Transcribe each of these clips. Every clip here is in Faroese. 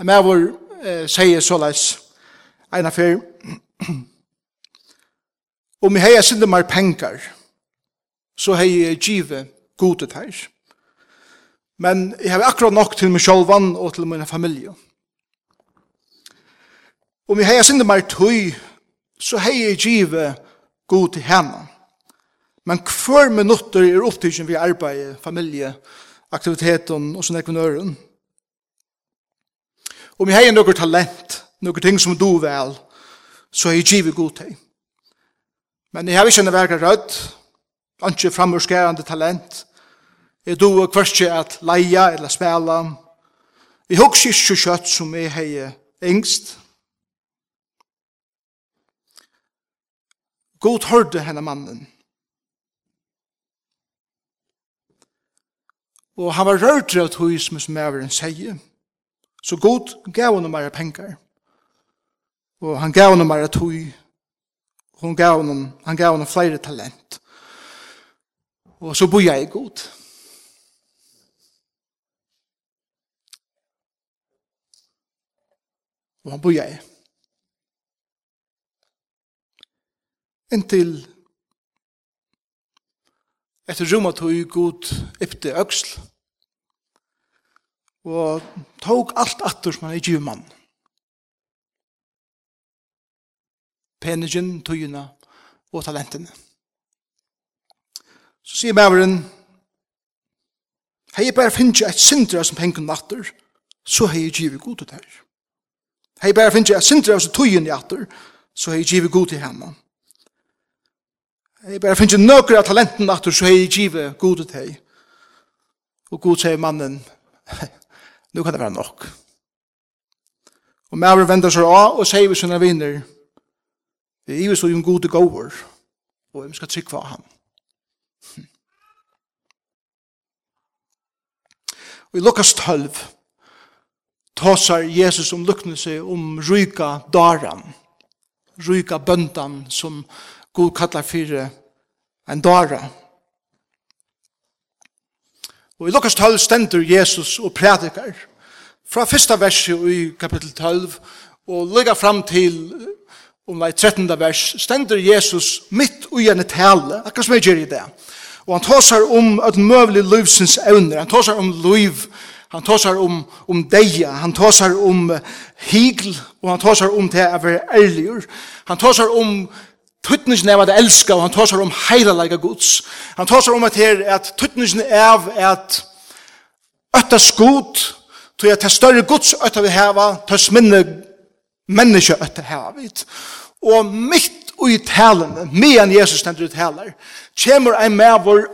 Jeg med vår eh, sier så leis, en av fyr, om jeg har sinne mer penger, så har jeg givet gode teir. Men jeg har akkurat nok til meg selv og til min familie. Om jeg har sinne mer tøy, så har jeg givet gode til henne. Men hver minutter er opptidsen vi arbeider, familie, aktiviteten og sånn ekvinøren. Om jeg har noen talent, noen ting som du vel, så er jeg givet god til. Men jeg har ikke en verka rødt, ikke framurskerande talent. Jeg do og kvarskje at leia eller spela. Jeg hukks ikke kjøtt som jeg har engst. God hørte henne mannen. Og han var rørt rødt hos med som er en seier. Så god gav henne mer penger. Og han gav henne mer tøy. Hun gav henne, han gav henne flere talent. Og så bor jeg god. Og han bor jeg. Inntil etter rommet tog god ypte øksel. øksl og tok alt atter som han er givet mann. Penigen, tøyene og talentene. Så sier bæveren, hei jeg bare finner et sindra som pengen atter, så hei jeg givet god til deg. Hei bare finner et sindra som tøyene atter, så hei jeg givet god til henne. Hei bare finner nøkker av talenten atter, så hei jeg givet god til deg. Og god sier mannen, nu kan det være nok. Og Maver vender seg av og sier vi sånne vinner, vi er så en god gåver, og vi skal trykke av ham. Og i Lukas 12 tåsar Jesus om luknelse om ryka daran, ryka bøndan som god kallar fyrir en dara, Og i Lukas 12 stender Jesus og prædikar. Fra fyrsta verset i kapitel 12 og lykka fram til om det 13. vers stender Jesus mitt ui en tale, akkurat som jeg gjør i det. Og han tåsar om et møvelig livsens evner, han tåsar om liv, han tåsar om, om deia, han tåsar om higl, og han tåsar om det å være ærligur. Han tåsar om Tuttningen av at elska, og han tar seg om heilalega gods. Han tar seg om at her, at tuttningen av at ötta skot, tog at det større gods ötta vi heva, tøs minne menneske ötta heva vit. Og mitt ui talene, medan Jesus stendur ut helar, kjemur ein med vår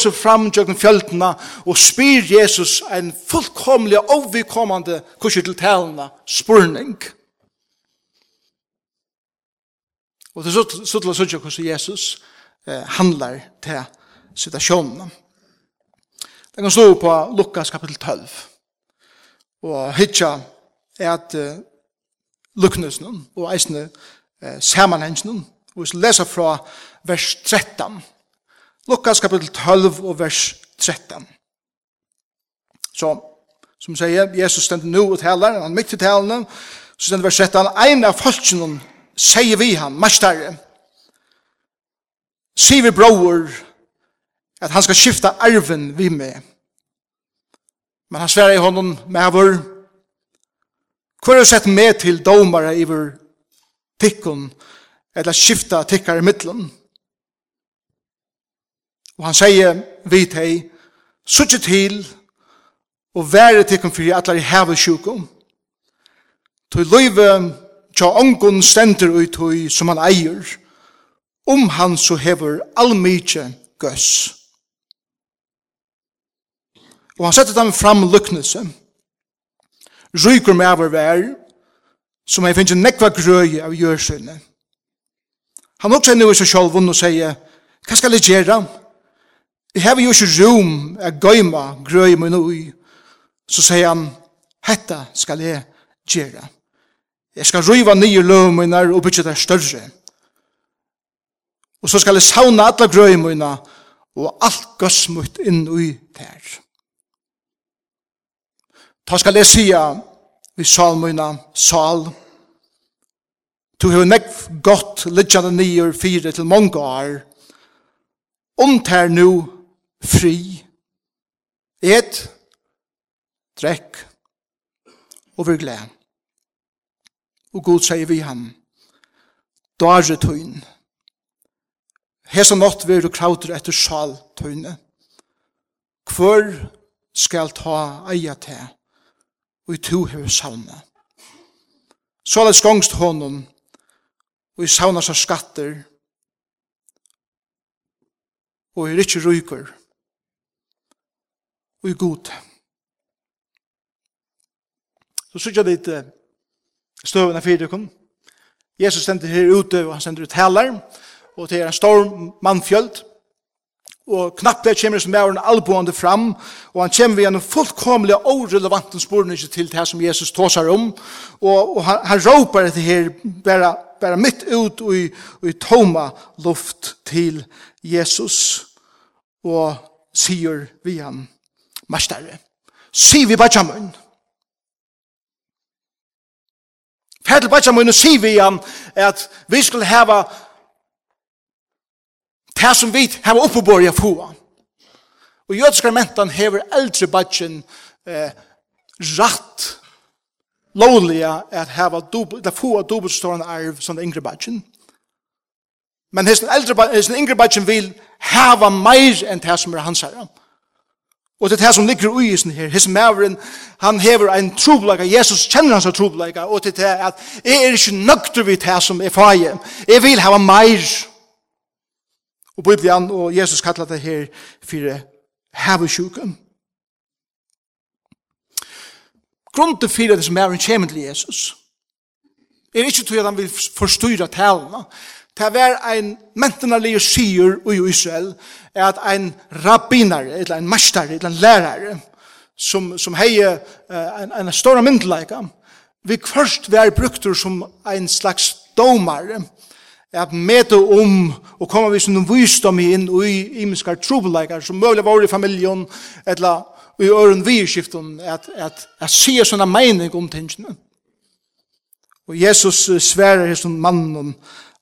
seg fram tjokken fjöltena, og spyr Jesus ein fullkomlig, ovikommande kursi til talene, spurning. Spurning. Og det er så til å sønne hvordan Jesus eh, handlar til situasjonen. Det kan stå på Lukas kapitel 12. Og hitja er at eh, luknesen og eisene eh, sammenhengen. Og vi skal lese fra vers 13. Lukas kapitel 12 og vers 13. Så, som sier, Jesus stendte nå og taler, han midt i talene, så stendte vers 13, en av folkene sier vi han, mestare, sier vi bror, at han skal skifta arven vi med. Men han sverar i honom med vår, hvor har du sett med til domare i vår tikkun, eller skifta tikkar i middelen. Og han sier vi til, suttje til, og være tikkun fyrir atlar i hevesjukum, til løyve tja ongun stendur ui tui som han eier, om han så hever allmykje gøss. Og han setter dem fram luknelse. Ryker med over vær, som han finnes nekva grøy av gjørsynet. Han også er nu i seg selv og sier, hva skal jeg gjøre? Jeg har jo ikke rom å gøyma grøy min ui. Så sier han, hetta skal jeg gjøre. Jeg skal riva nye løvmøyner og bytja det større. Og så skal jeg sauna alle grøymøyna og alt gøsmøyt inn i der. Ta skal jeg sia vi salmøyna, sal. Du har nekv godt lidjande nye fire til mange år. Omtær nu fri. Et, drekk og vi glad og god sier vi ham, Dare tøyn. Hesa nått vil du krauter etter sjal tøyne. Hvor skal ta eia te, og i to hever savne. Så la skongst honom, og i savna seg skatter, og i rikki ryker, og i god. Så sykja dit, støvende fyrtøkken. Jesus stender her ute, og han stender ut heller, og det er en storm mannfjöld, og knappt det kommer som er en alboende fram, og han kommer ved en fullkomlig og relevant spørning til det som Jesus tåsar om, og, og han, han råper det her bare, bare midt ut og i, i toma luft til Jesus, og sier vi han, Mastare, sier vi bare sammen, Fæll bætja mun og sivi han at vi skulle hava det som vit hava uppeborja fua. Og jødiska mentan hever eldre bætjen eh, rætt lovliga at hava dubbel, at fua dubbelstående arv som det yngre bætjen. Men hesten eldre bætjen, hesten yngre bætjen vil hava meir enn det som er hans herre. Og det er det som ligger i isen her. His maveren, han hever en trobleika. Jesus kjenner hans trobleika. Og det er at jeg er ikke nøkter vidt det som er fag. Jeg vil hava meir. Og Bibelen og Jesus kallar det her for havesjuken. til fire det som er en kjemen til Jesus er ikke til at han vil forstyrre talene, Det var ein mentenalig sier i Israel at ein rabbinare, eller ein mastare, eller en lærare, som, som heie en, en stor myndelaga, vi først var bruktur som ein slags domare, at møte om og komme vi som visdom inn i imenskar trobeleikar som mulig var i familjen eller i øren vidskiften at, at, at se sånne mening om tingene. Og Jesus sverer hos mannen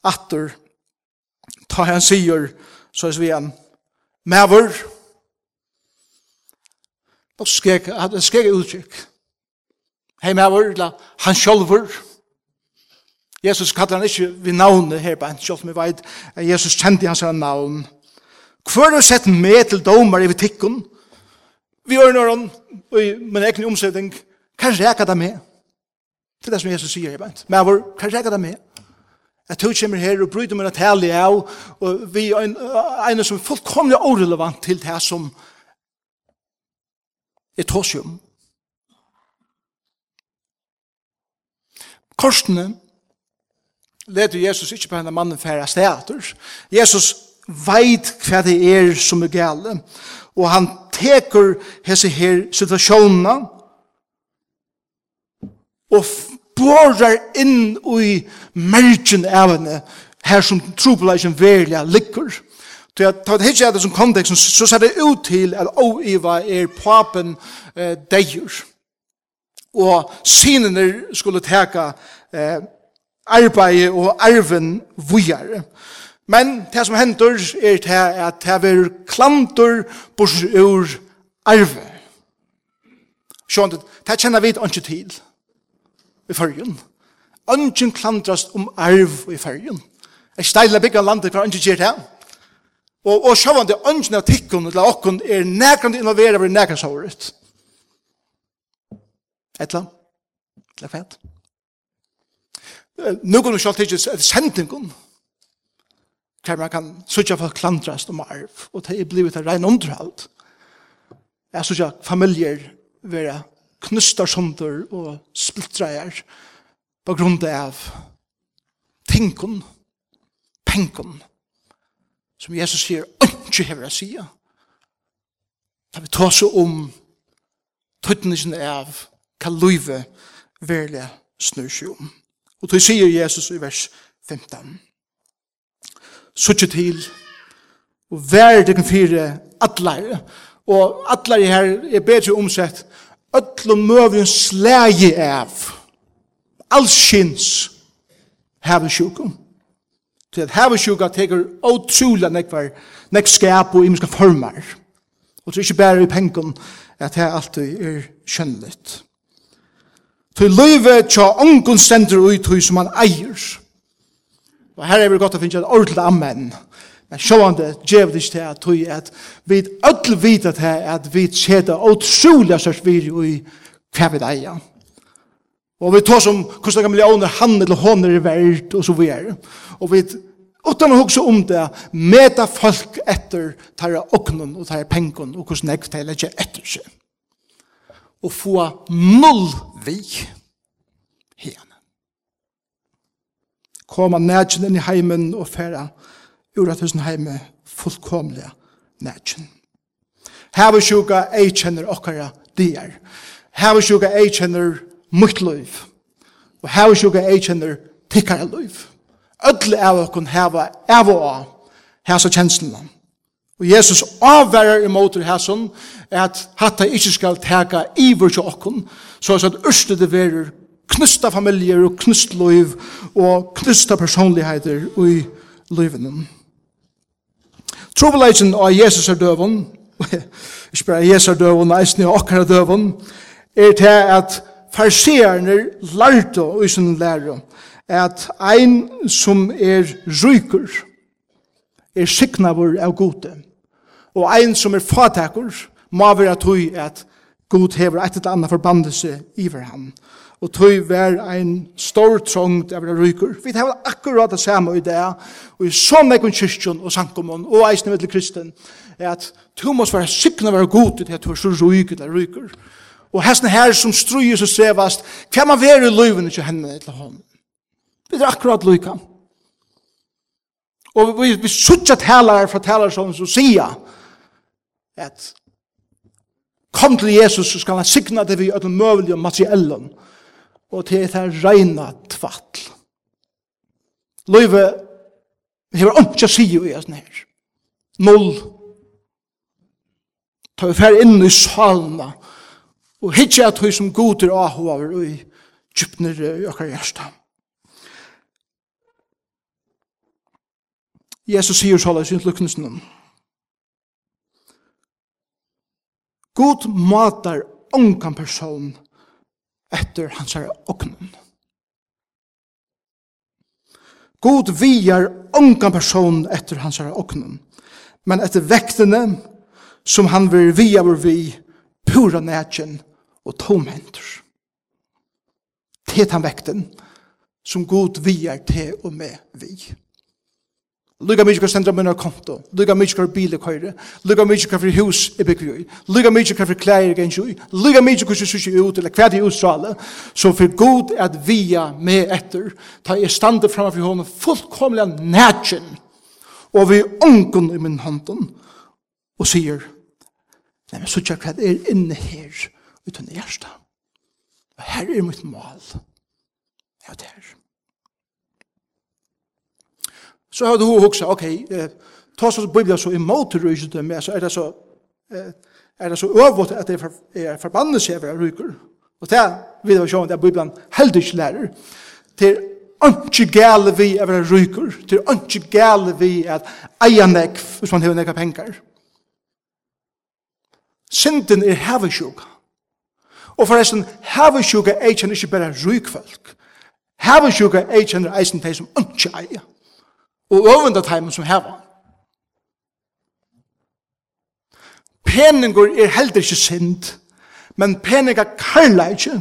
atter, ta han sier, så er vi han, maver, og skrek, at en skrek uttrykk, hei maver, han sjolver, Jesus kallar han ikke ved navnet her, bare han sjolv, men veit, Jesus kjente hans navn, Hvor har sett med til domar i vitikken? Vi gjør når han, og i min egen omsetning, kan reka det med? Til det som Jesus sier, jeg vet. Men hva kan reka det med? Jeg tog kommer her og bryter meg at herlig av, og vi er en, en som er fullkomlig orelevant til det som er tosium. Korsene leder Jesus ikke på henne mannen færre steder. Jesus veit hva det er som er gale, og han teker hese her situasjonene og borer inn i mergen av henne, her som trobladjen verlig ligger. Så jeg tar det ikke av det som kontekst, så ser det ut til at oiva er papen eh, deir. Og sinene skulle teka eh, arbeid og arven vujare. Men det som hender er det at det er klantor bors ur arve. Sjån, det kjenner vi ikke til i fyrjun. Ønsken klandrast om arv i fyrjun. Jeg steiler bygga landet hver ønsken gjør det. Og, og sjåvande ønsken av tikkun til okkun er nekrande innovera over nekra såret. Etla? Etla fett? Nu kan du sjål tikkis et sendingun hver man kan sutja for klandrast om arv og det er blivet et rein underhalt. Jeg sutja familier vera knustar sunder og splittreier på grunn av tinkun, penkun, som Jesus sier, ikke hever jeg sier. Da vi tar så om tøytningen av hva løyve verlig snur seg om. Og det sier Jesus i vers 15. Suttje til, og vær det kan fire atler, og atleire her er bedre omsett, öllum mövjum slægi av allsins hevesjúkum. Til at hevesjúka teker ótrúla nekvar, nekv skap og imiska formar. Og det er ikke bare i pengen at det alltid er kjønnligt. Til løyve tja ongun stendur ui tui som han eier. Og her er vi godt å finne et ordentlig amen. Amen Men sjående djevel ikke til at tog at vi ødel vet at her at vi tjeder utrolig størst vir i hva vi eier. Og vi tar som hvordan millioner han eller hon er verdt og så videre. Og vi utan å huske om det meta folk etter tar oknen og tar pengen og hvordan jeg tar ikke etter seg. Og få null vi henne. Koma nætjen inn i heimen og færa ur at husen heime fullkomlige nætjen. Hava sjuka ei kjenner okkara dier. Hava sjuka ei kjenner mutt liv. Og hava sjuka ei kjenner tikkara liv. Ødle av okkon heva av og av hesa kjenslene. Og Jesus avverrar imot hæsson at hatta ikkje skal teka iver til okkon, så at ørste det verer knusta familier og knust liv og knusta personligheter i livenen. Trobeleisen av Jesus er døven, ikke bare Jesus er døven, eisen er okker døven, er til at farsierne lærte og sin lære, at ein som er ryker, er siknavur av gode, og ein som er fatakur, må være tog at God hever et eller annet forbandelse iver ham og tøy vær ein stor trångt av ryker. Vi tar akkurat det samme i det, og i så mekon kyrkjon og sankomon, og eisne vettel kristen, er at du måst være sikna være god til at du er så ryker eller ryker. Og hesten her som struer så strevast, hva man være i løyven til henne til hånden. Vi er akkurat lykka. Og vi, vi suttja talar fra talar som sier at kom til Jesus så skal han signa det vi ødel møvelig og materiellen og til det reina tvattl. Løyve hever ikke å si jo i sånn her. Null. Ta vi fer inn i salna og hitje at hui som goder aho over og i kjupner i okkar hjärsta. Jesus sier så i sin lukkensen God matar ongan person etter hans herre åknen. God viar ongan person etter hans herre åknen, men etter vektene som han vil via vår vi, pura nætjen og tomhenter. Det er han vekten som god viar til og med vi. Lukka mykje kvar sendra munna konto. Lukka mykje kvar bil er køyre. Lukka mykje kvar fyrir hus er byggvi ui. Lukka mykje kvar fyrir klær er gensju ui. Lukka mykje kvar sushi ut, eller kvar det er utstrale. Så for god at via med etter, ta i stande framme for hånden fullkomlega nætjen, og vi ongun i min hånden, og sier, nei, men suttja hva er inne her, utan i hjersta. Og her er mitt mål. Ja, det er. Så har du hugsa, ok, eh, ta så Bibelen så imot rysdømme, så er det så, eh, er det så øvått at det er forbannet seg over ryker. Og det er, vi har sjå, det er Bibelen heldig ikke lærer. Det er ikke gale vi over ryker, det er ikke gale vi at eia nekv, hvis man har nekva penger. Synden er hevesjuka. Og forresten, hevesjuka er ikke bare rykfolk. Hevesjuka er ikke eisen de som ikke eier og øvende teimen som heva. Peningur er heldur ikke synd, men peningar karla ikke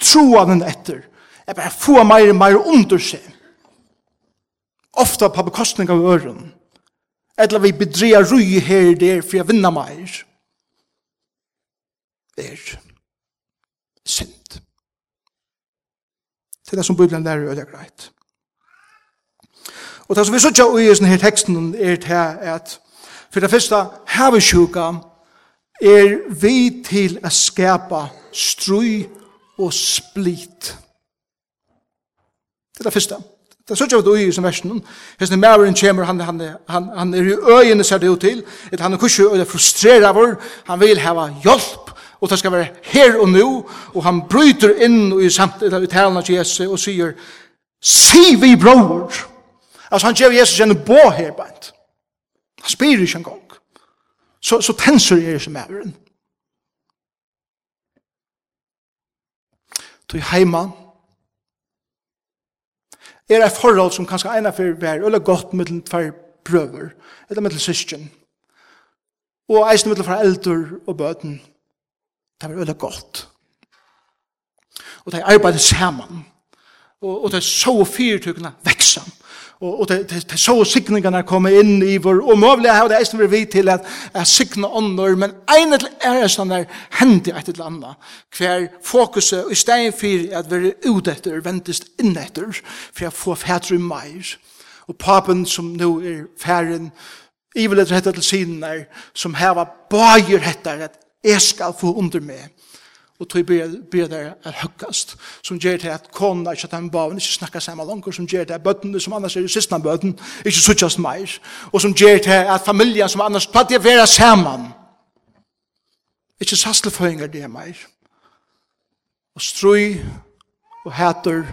troa den etter. er bare få meir og meir under seg. Ofta på bekostning av øren. Eller vi bedreer rui her der for jeg vinner meir. Er synd. Det er det som Bibelen lærer, og det er greit. Og det som vi sørger i denne teksten er til at for det første havesjuka er vi til å skapa strøy og split. Det er det første. Det er sånn at vi i denne versen. Hesten Maren kommer, han, han, han, han er i øyene ser det ut til, at han er kurset og er frustreret vår, han vil ha hjelp, og det skal være her og nå, og han bryter inn i samtiden i talen av Jesus og sier, «Si vi bror!» Altså, han gjør Jesus en bå her, bant. Han spyr ikke en gang. Så, så tenser er ikke mæveren. Tog heima, er et forhold som kanskje ena for hver, eller godt mellom tver prøver, eller mellom syskjen, og eisen mellom fra eldur og bøten, det er veldig godt. Og de arbeider sammen, og, og det er så fyrtøkene vekser. Og, og det, det, det så sikningene komme inn i vår, og mövliga har det eisen vært vidt til at jeg sikner ånder, men en til æresten er hendig et eller annet. Hver fokuset, i stedet for at vi er ute etter, ventes inn etter, for å få fætre meir. Og papen som nå er færen, ivelet hette til siden der, som heva bager hette at jeg skal få under meg og tog ber der er høggast, som gjør til at kona ikke at den baven ikke snakker sammen langer, som gjør til at bøttene som annars er i sistna bøtten, ikke suttjast meir, og som gjør til at familien som annars platt er vera saman, ikke sastelføyngar det er meir, og strøy, og hætur,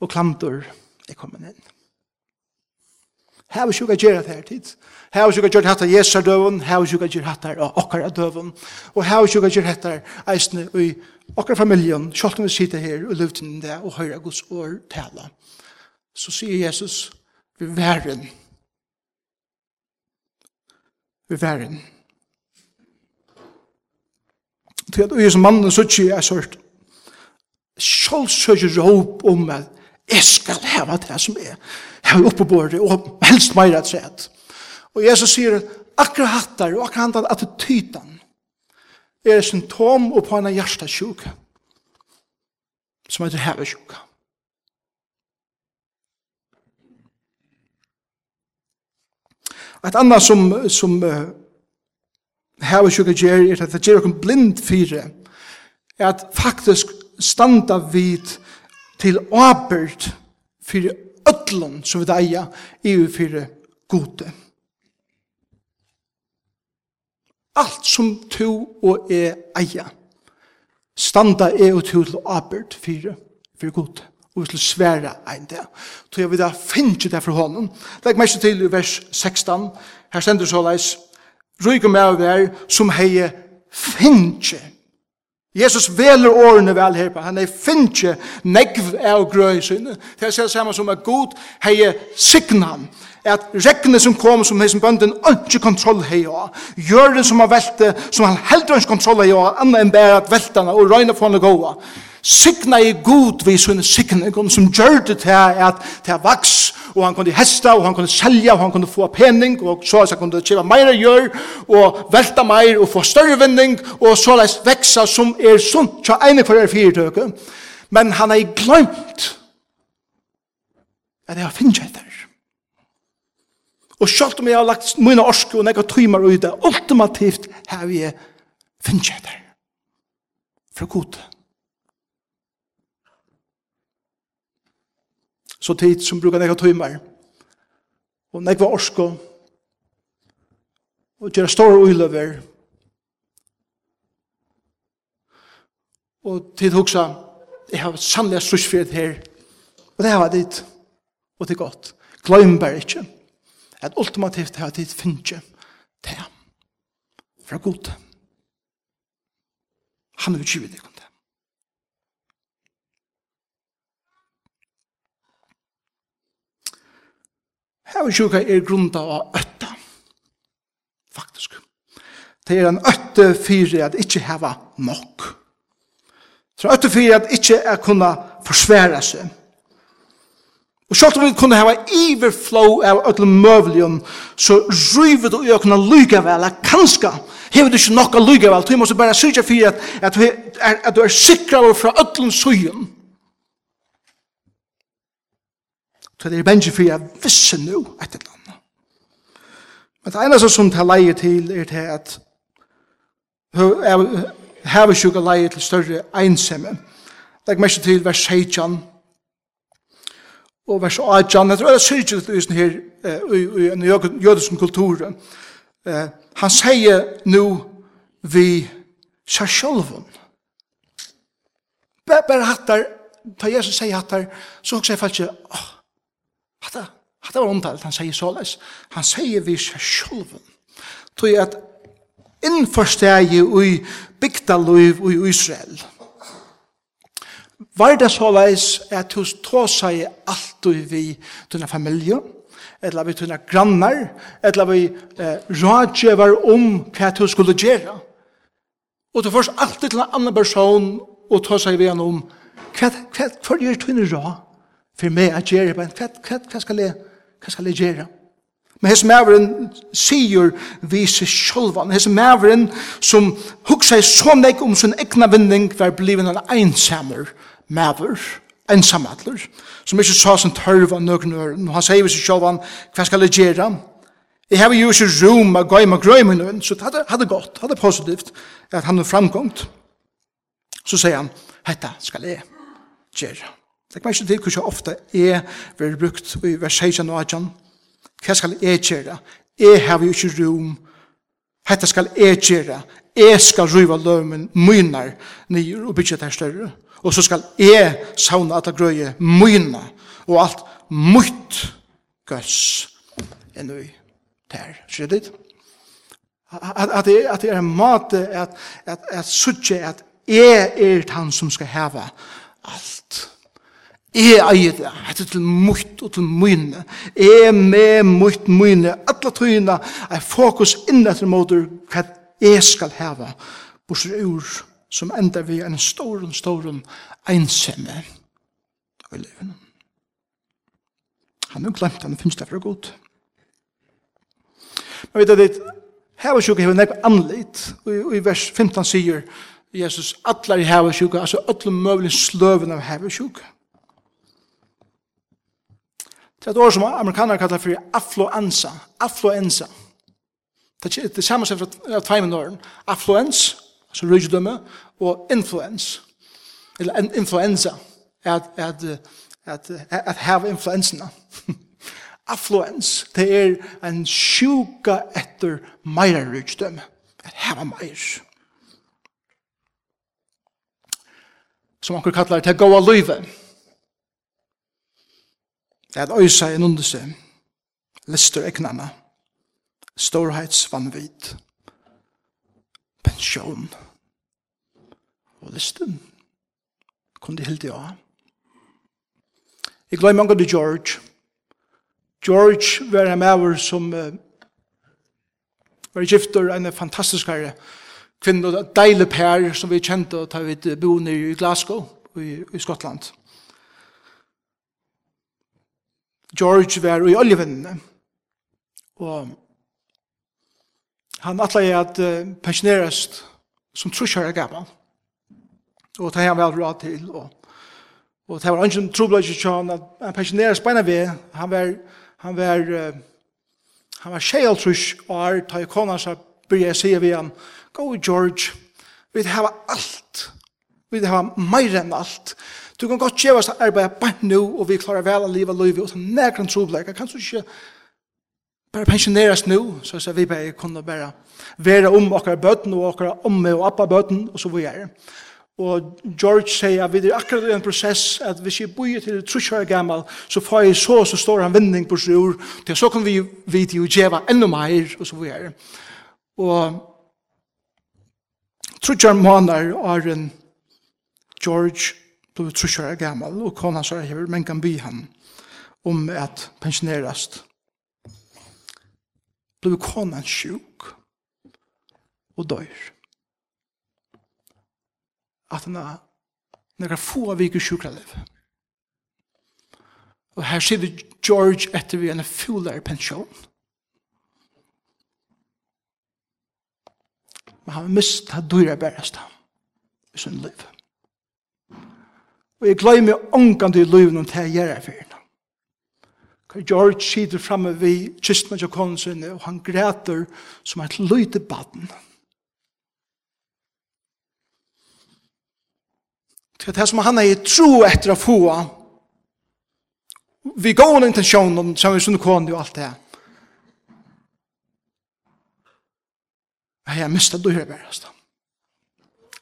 og klamtur er kommet inn. Her vi sjuka gjerra det her tid. Her vi sjuka gjerra hatt av døvun, her vi sjuka gjerra hatt okkara døvun, og her vi sjuka gjerra hatt eisne i okkara familjen, sjalt om vi sitter her og luften det og høyra Guds år tala. Så sier Jesus, vi væren. Vi væren. Til at ui som mannen sutsi er sort, sjalt søkje råp om at jeg skal heva det som er har oppe på det, og helst meir et sett. Og Jesus sier, akkurat hattar, og akkurat hattar attityden, er symptom på en hjertasjuk, som heter hevesjuk. Et annet som, som uh, hevesjuk gjør, er at det gjør noen blind fire, er at faktisk standa vid til åbert fyrir ötlun som vi deia EU fyrir gode. Alt som to og e eia standa e og to til abert fyrir, fyrir gode og vi svære ein det. Så jeg vil da finne det for hånden. Legg meg til i vers 16. Her stender så leis. Røyke med over som heie finne Jesus veler årene vel her på. Han er finnje negv av grøy sinne. Det er samme som er god hei signa han. At rekkene som kom som heisen bønden ikke kontroll hei av. Gjøren som har velte som han heldre ikke kontroll hei av anna enn bæra at veltene og røyne for han å gåa. Signa i god vi sinne signa som gjør det til at det vaks og han kunne hesta, og han kunne selja, og han kunne få pening, og så han kunne kjeva meira gjør, og velta meir, og få større vinning, og så leis veksa som er sunt, tja eini for er fyrtøke, men han er glemt at jeg har etter. Og selv om jeg har lagt mine orske og nekka trymer ut ultimativt har jeg finnet etter. For god. For god. Så tid som brukar nekva tøymar, Og nekva orsko. Og gjøre store uiløver. Og tid hugsa, jeg har sannlega strusfrihet her. Og det har jeg dit. Og det er godt. Gløym bare ikke. At ultimativt har jeg dit finnje. Det er. Fra god. Han er utgivet i Hevsjuka er grunda av ötta. Faktisk. Det er en ötta fyrir at ikkje heva nok. Så ötta fyrir at ikkje er kunna forsværa seg. Og sjalt om vi kunne hava iverflow av ötla mövlium, så ryver du i å kunna lyga vel, at kanska hever du ikkje nokka lyga vel, du måste bare syrja fyrir at, at, at, at du er sikra fra öllum sujum. Så det er bensje for jeg visste nå et eller annet. Men det eneste som tar leie til er til at hever sjuka leie til større einsemme. Legg meg ikke til vers 16 og vers 18. Jeg tror det er syrkjelig til usen her i en jødisk kultur. Han sier nå vi seg sjølven. Bare hattar, da Jesus sier hattar, så hokser jeg faktisk, åh, Hatta, hatta var omtalt, han sier såleis. Han sier vi seg sjolven. Tog at innforstegi ui bygdaløyv ui Israel. Var det såleis at du tåsa i alt ui vi dina familie, eller vi dina grannar, eller vi eh, rådgjevar om hva du skulle gjøre. Og du først alltid til en annen person og tåsa i vi om hva, hva, hva, hva, hva, hva, hva, for meg at gjøre, men hva, hva, hva skal jeg, hva skal jeg gjøre? Men hese maveren sier vi seg sjølvan, hese maveren som hugsa seg så nek om sin egna vinning var bliven en einsamer maver, ensamadler, som ikke sa sin tørv av nøkken øren, og han sier vi seg sjølvan, hva skal jeg gjøre? Jeg har jo ikke rom og gøy med grøy med grøymen, så det hadde gått, det hadde positivt, at han er framgångt. Så sier han, hetta skal jeg gjøre. Det kan ikke til hvordan ofte jeg vil brukt i vers 16 og 18. Hva skal jeg gjøre? Jeg har jo ikke rom. Hette skal jeg gjøre. Jeg skal riva lømen mynar nyer og bygge det større. Og så skal jeg savne at det grøye myna og alt mytt gøss enn vi der. Skjer det? At, at, at det er en måte at, at, at, at, at jeg er han som skal heva alt Jeg eier det, hette til mutt og til mine. Jeg er med mutt mine, alle tøyene, er fokus inn etter måter hva jeg skal heve, bortsett ur, som ender vi en stor, stor ensamme i livet. Han har glemt, han det finnes det for godt. Men vet du det, her var sjukke, her var nekve anleit, og i vers 15 sier Jesus, atler i her var sjukke, altså alle møvelig sløven av her var sjukke. Det er et ord som amerikaner kallar for affluenza. Affluenza. Det er det samme som fra tveimen åren. Affluens, altså rygdømme, og influens. Eller en influenza. At, at, at, at at have influensene. Affluens, det er en sjuka etter meira rygdømme. At have meir. Som anker kallar det goa livet Det er at øysa en underse, lister eknana, storhetsvanvit, pensjon, og listen, kun de hilde av. Jeg glemmer mange til George. George var en maver som uh, var gifter en fantastisk herre, kvinne og deile pær som vi kjente og ta vidt boende i Glasgow i, i Skottland. George var i oljevennene. Og han atla i at uh, pensionerast som trusjar er gammal. Og det har han vel råd til. Og, og det var ingen trobladje tjan at han pensionerast beina ved. Han var, han var, uh, han var sjeil trus og er ta i kona så byrja jeg sige vi han Go George, vi har alt. Vi har meir enn alt. Du kan godt kjeva oss arbeid bare nå, og vi klarer vel å leve livet, og så nærkere Jeg Kan så ikke bare pensjoneres nå, så så vi bare kunne bare være om akkurat bøten, og okkar omme og appa bøten, og så vi er. Og George sier at vi er akkurat i en prosess at hvis jeg bor til trusjøret gammel, så får jeg så, så står han vending på sjur, til så kan vi vite jo djeva enda mer, og så vi er. Og trusjøret måneder er en George blod trusjør er gammal, og kona sara hever, men kan by han om at pensionerast. blir kona sjuk og døyr. At han er nekra få viker sjukraliv. Og her sier George etter vi en fullare pensjon. Men han mist det dyra han i sin liv. Og jeg gleder meg ångan til livet om det jeg gjør er for henne. George sitter fremme ved kistene til kongen, og han græter som et løyte baden. Til det som han er i tro etter å få, vi går en intensjon som vi sunne kåne og alt det. Jeg har mistet det her bare,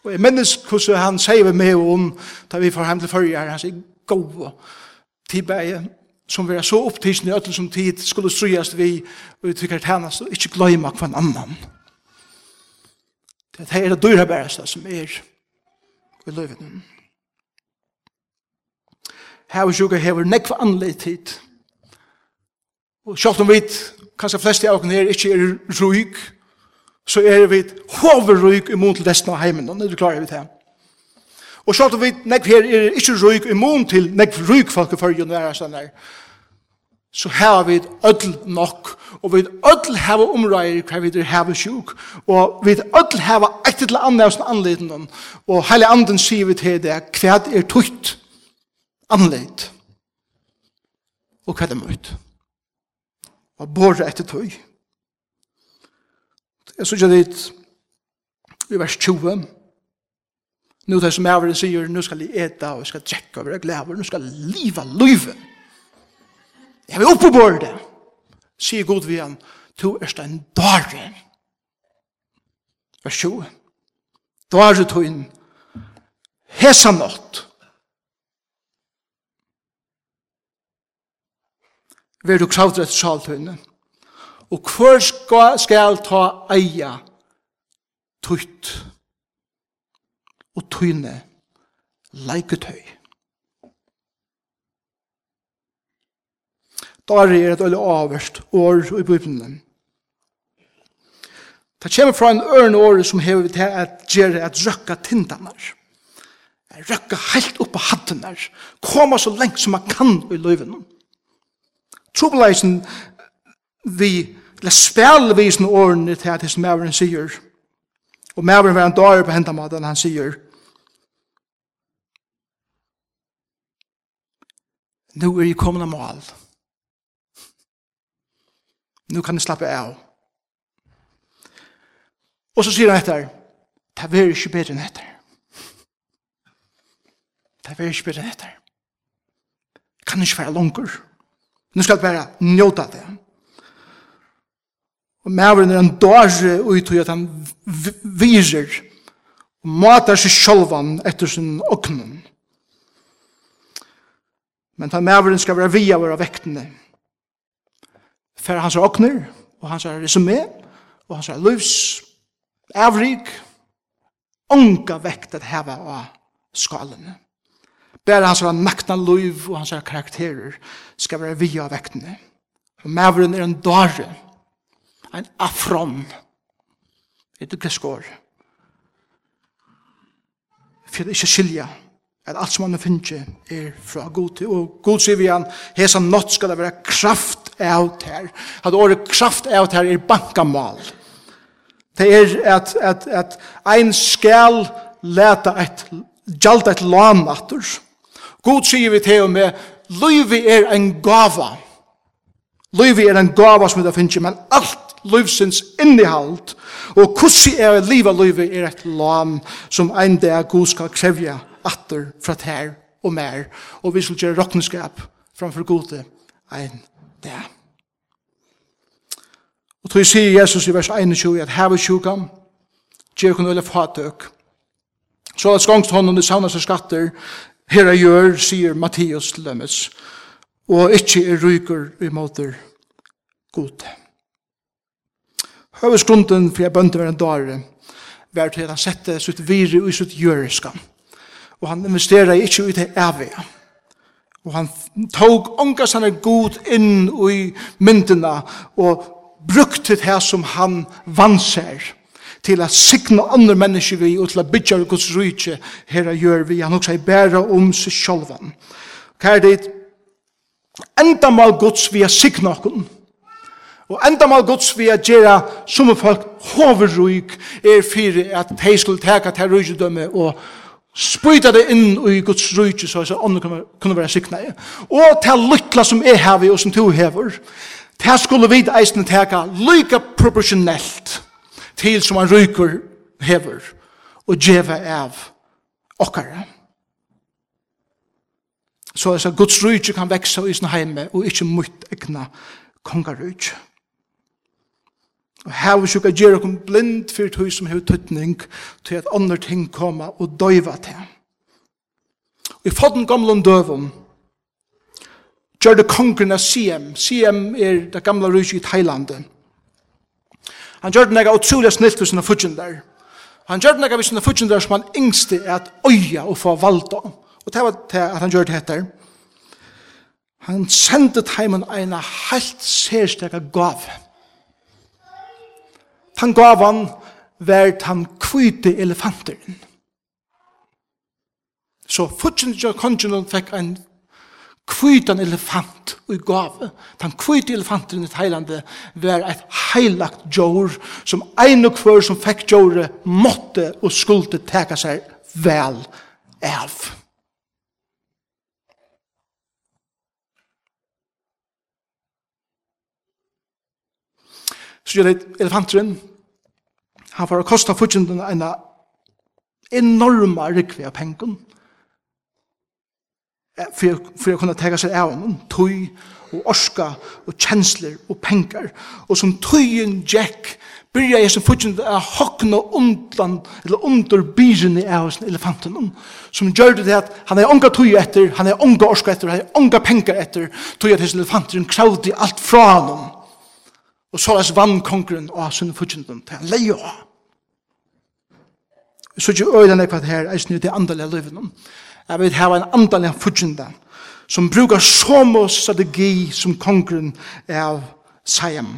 Og jeg minnes hvordan han sier vi med om, da vi får hjem til førje her, han sier, gå tilbæge, som vi er så opptidsende i øtlen som tid, skulle strøyast vi, og vi tykker tjenest, og ikke gløyma hva en annan. Det er det dyre bæreste som er i løyven. Her og sjuka hever nekva anleid tid. Og sjalt om vi, kanskje flest av oss her, ikke er røyk, så er vi hoverryk imot til resten av heimen. Nå er du klar over det. Og så at vi nek her er ikke ryk imot til nek ryk folk i førgen og er Så her vi ødel nok, og vi ødel hava omrøyre hva vi hava sjuk, og vi ødel hava eit til andre av sånn anledning, og hele anden sier vi til det, hva er tukt anledd, og hva er møyt. Og båret etter tøy. Jeg synes jeg dit, i vers 20, Nå det som æveren sier, Nå skal jeg ete og jeg skal tjekka, og jeg glæver, Nå skal jeg liva løyve. Jeg vil oppe på det. Sier god vi han, to er stein dare. Vers 20. Dare tøyn, hesa nått. Vil du kravdre kravdret saltøyne og hver skal, skal ta eia tutt og tøyne leiketøy. Da er et øyne avverst år i Bibelen. Det kommer fra en ørn år som hever til at gjøre at røkka tindene. Røkka helt opp på hattene. Koma så lengt som man kan i løyvene. Trobeleisen vi eller spjall visen årene til at hans maveren sier. Og maveren var en dager på hendamaten, han sier, Nu er jeg kommet av mål. Nu kan jeg slappe av. Og så sier han etter, det er ikke bedre enn etter. Det er ikke bedre enn etter. Kan ikke være langer. Nu skal jeg bare njøte det. Og maveren er en dåre ut at han virer og matar seg sjolvan etter sin åknen. Men han maveren skal være via våre vektene. For hans åkner, og hans resumé, og hans livs, avrik, onga vekt at heva av skalene. Bare hans nakna liv og hans karakterer skal være via vektene. Og maveren er en dåre en afron. Det er gresk skår? For det er ikke skilja at alt som han finner er fra god til. Og god sier vi han, hesa nått skal det være kraft out her. At året kraft out her er bankamal. Det er at, at, at ein skal leta et gjald et lanatter. God sier vi til og med, løyvi er en gava. Løyvi er en gava som vi da finner, men alt livsins innehalt, og hvordan er livet livet er et lam som en dag god skal krevja atter fra tær og mer, og vi skal gjøre råkneskap framfor gode en dag. Og tog sier Jesus i vers 21 at her var sjukan, gjør kun øyne fatøk. Så at skongst hånden i savnet seg skatter, her er gjør, sier Mattias Lømmes, og ikkje er ryker i måter gode. Høvesgrunden for jeg bønte var en dare, var til at han sette sitt vire og sitt gjøreska. Og han investerer ikke ut i evige. Og han tog ångas han er god inn i myndina og brukte det som han vanser til at signa andre mennesker vi og til at bytja Guds rydse her gjør vi. Han også er bæra om seg sjolvan. Hva er det? Enda mal Guds vi er signa okken Og enda mal gods vi er gjerra som folk hoverruik er fyrir at de skulle teka til rujudømme og spyta det inn i Guds rujtje så at ånden kunne være sikna i. Og til lytla som er hever og som to hever, til skulle vi eisne teka lyka proportionellt til som han ryker hever og djeva av okkara. Så at Guds rujtje kan veksa i sin heime og ikkje mot egna kongarujtje. Og her vil sjukka gjøre okkur blind for tog som hever tøtning til at andre ting koma og døyva til. Og i fadden gamle døvum gjør det kongren av Siem. Siem er det gamle rysje i Thailand. Han gjør det nega utrolig snilt for sinne fudgen der. Han gjør det nega for sinne fudgen der som han yngste er at øya og få valda. Og det var det at han gjør det heter. Han sendte heimen eina helt særstega gav han gav han vært han kvite elefanteren. Så fortsatt ikke kongen fikk en kvitan elefant og gave. Den kvite elefanten i Thailand var et heilagt djur som ein og hver som fikk djoret måtte og skulle teka seg vel av. Så gjør det elefanteren Han får kosta fortjenten en enorma rikve av pengen. For, for å kunne tega seg av honom, tøy og orska og kjensler og penger. Og som tøyen Jack byrja jeg som fortjenten å hokna undan, eller under byren i av sin elefanten. Som gjør det at han er unga tøy etter, han er unga orska etter, han er unga penger etter, tøy at hans elefanten kravde alt fra honom. Og så er vannkongren og sin fortjenten til han leia av så ikke øyne hva det her, er snitt i det andalige livet. Jeg vil ha en andalige fudgjende, som brukar som strategi som kongren av Siam.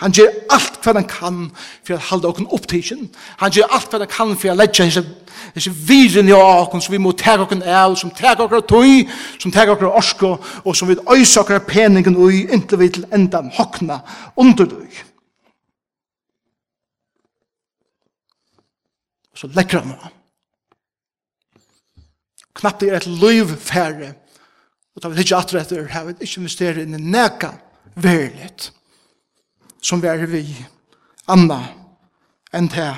Han gjør alt hva han kan for å halde okken opptidsen. Han gjør alt hva han kan for å legge disse viren i åken som vi må ta åken av, som tega okker tøy, som tega okker orsko, og som vi øysa okker peningen ui, inntil vi til enda hokna under tøy. så lekker han man. Knappt er et liv færre, og da vi ikke atre etter, har vi ikke investerer inn i neka verlighet, som vi er vi, anna, enn til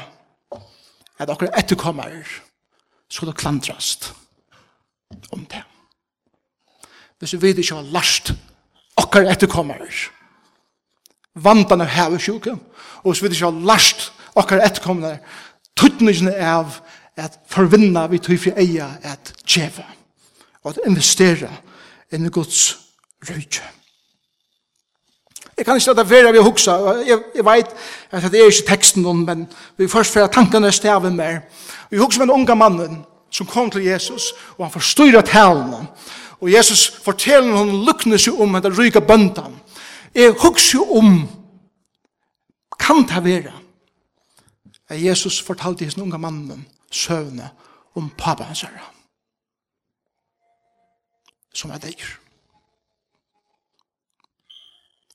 at dere etterkommer skulle klantrast om det. Hvis vi vet ikke hva last dere etterkommer vantan av hevesjuke, og hvis vi vet ikke hva last dere etterkommer tøtningene av at forvinna vi tøy for eia at tjeva og at investera inn i Guds røyke. Jeg kan ikke lade være vi huksa, jeg, jeg vet at det er ikke teksten noen, men vi først får tankene stavet mer. Vi huksa med en unga mannen som kom til Jesus, og han forstyrra talene. Og Jesus forteller hon lukne seg om at det ryka bøndan. Jeg huksa om, kan det være, at Jesus fortalte hans unga mannen søvne om pappa hans herre. Som er deg.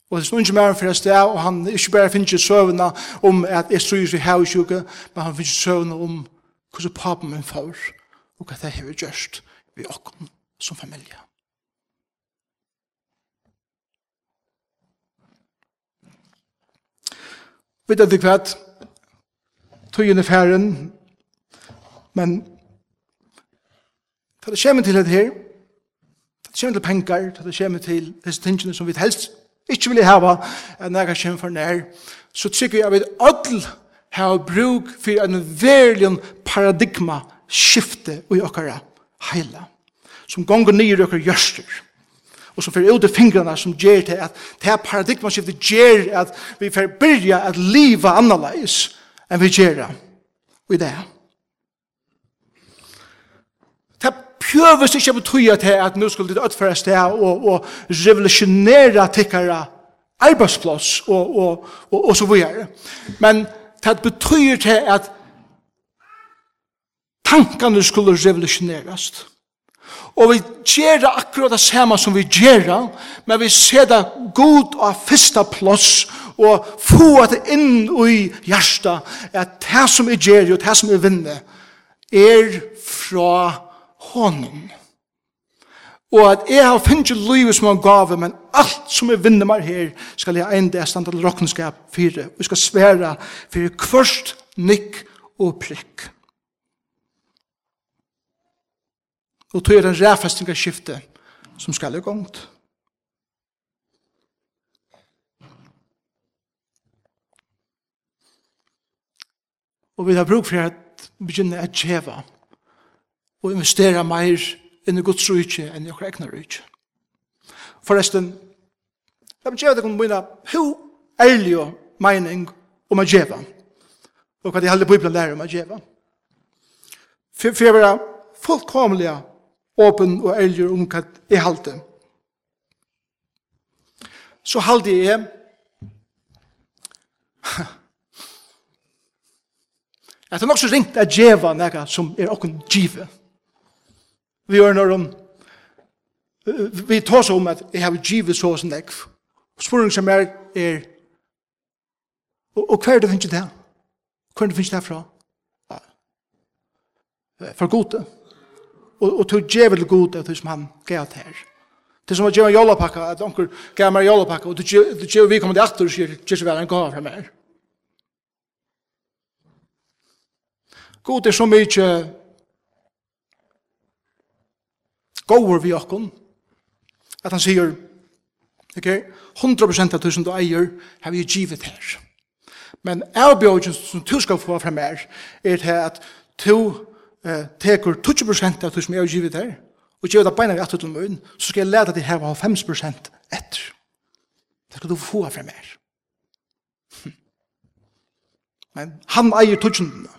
Og det er ikke mer for sted, og han ikke bare finner søvne om at jeg styrer i havsjuke, men han finner søvne om hvordan pappa min får, og hva det har gjort vi åkken som familie. Vet du hva? tøyene færen, men ta det kommer til det her, ta det kommer til penger, ta det kommer til disse tingene som vi helst ikke vil hava, enn jeg har kommer for nær, så tykker jeg at vi alle har bruk for en verlig paradigma skifte i okkara heila, som gonger nye i okkara gjørster, og som fyrir ut i fingrarna som gjer til at det her paradigma skifte gjer at vi fyrir byrja at liva annerleis, enn vi gjør i det. Det pjøves ikke betyr til at nå skulle det utføre sted og, og revolusjonere tikkere arbeidsplass og, og, og, og så videre. Men det betyr til at tankene skulle revolusjoneres. Og vi gjerra akkurat det samme som vi gjerra, men vi ser det god av første plass, og få det inn i hjertet, at det som vi gjør, og det som vi vinner, er fra honom. Og at jeg har finnet livet som han gav, men alt som jeg vinner meg her, skal jeg enda standa til råkenskap fire. Vi skal svære for kvørst, nikk og prikk. Og tog er en ræfesting av skifte som skal i gongt. Og vi har bruk for at begynne at kjeva og investera meir inn i Guds rydtje enn i okra egna rydtje. Forresten, jeg vil kjeva deg om mina hu ærlig og meining om å kjeva og hva de halde Bibelen lærer om å kjeva. For jeg vil fullkomlige åpen og ærlig om hva jeg halte. Så halte jeg at det er nok så ringt at djeva nega som er okken djive. Vi gjør når om vi tar oss om at jeg har djive så som nek. Sporing som er er og, og hva er det finnes det Hva er det finnes det fra? For gode og, og tog djevel god av det som han gav til her. Det er som var djevel jolapakka, at onker gav meg jolapakka, og du djevel vi kommer til atter og sier, kjers vel en gav fra meg. God er så mykje gåver vi okkon, at han sier, ok, 100% av tusen du eier, har vi givet her. Men avbjørgen som du skal få fra meg, er til at du eh, teker 20% av det som jeg har givet her, og gjør det beina vi atter til munn, så skal jeg lære deg her 5% etter. Det skal du få fra mer. Men han eier tutsjendene.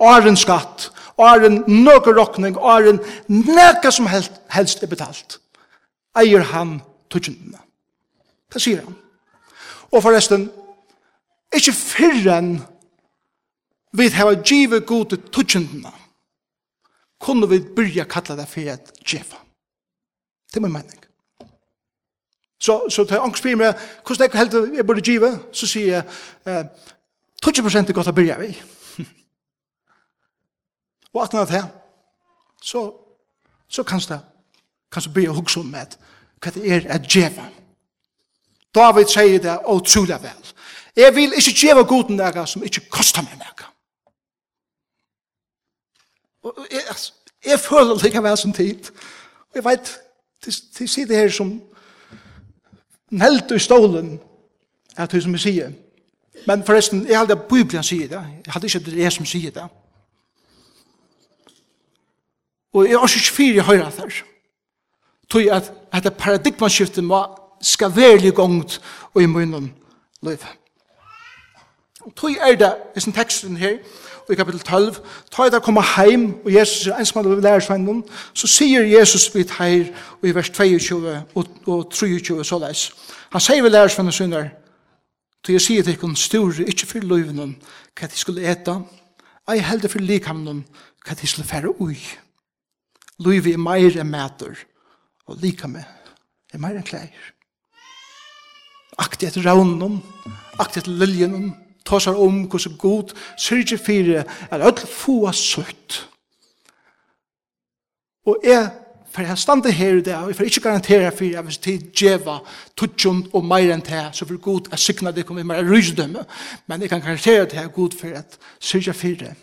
Åren skatt, åren nøkker råkning, åren nekka som helst, helst er betalt. Eier han tutsjendene. Det sier han. Og forresten, ikke fyrren vi har givet gode tutsjendene kunne vi byrja kalla det for et djefa. Det er min mening. Så, så til angst spyr meg, hvordan jeg held jeg burde djiva, så sier jeg, eh, 20% er godt å byrja vi. og at det her, så, så kan du, kan det byrja hugsa om med hva det er at djefa. David sier det utrolig vel. Jeg vil ikke djeva goden nega som ikke kostar meg nega. Og jeg, jeg føler det likevel som tid. Og jeg vet, til, til side her som nelt i stolen, er det som jeg sier. Men forresten, jeg hadde Bibelen sier det. Jeg hadde ikke det jeg som sier det. Og jeg er også ikke fire høyre der. Tog at dette paradigmaskiftet må skal være litt gongt og i munnen løyve. Og tog er det, i sin teksten her, i kapitel 12, ta i det komme heim, og Jesus er ensam av lærersvennen, så sier Jesus vidt her, og i vers 22 og, og 23 så leis. Han sier ved lærersvennen synder, til jeg sier til henne, styrer ikke for løyvenen, hva de skulle eta, ei heldig for likhamnen hva de skulle fære ui. Løyve er meir enn mæter, og likamme er meir enn klær. Akti etter raunen, akti etter liljen, tåsar om hvordan god syrger fire er öll få søtt. Og jeg for jeg stande her i det, og jeg får ikke garantere for jeg vil til djeva, tutsjon og meir enn det, så for god er sikna det kommer mer rysdømme, men jeg kan garantere det er god for at syrja fire.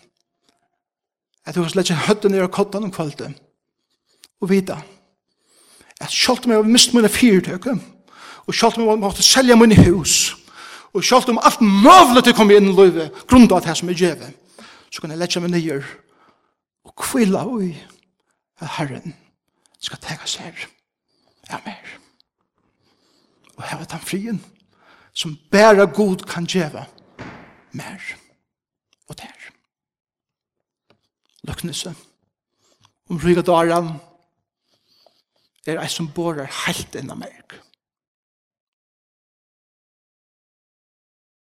At du har slett ikke høtten i kottan om kvalitet, og vita, at sjalt om jeg har mist mine fyrtøk, og sjalt om jeg måtte selja mine hus, Og selv om alt møvlet til å komme inn i løyve, grunnet av det som er djeve, så kan jeg letja meg nyer og kvilla ui at Herren skal tega seg her. Ja, mer. Og heva den frien som bæra god kan gjeva mer og der. Løknese om ryga daran er ei som borar heilt innan merk.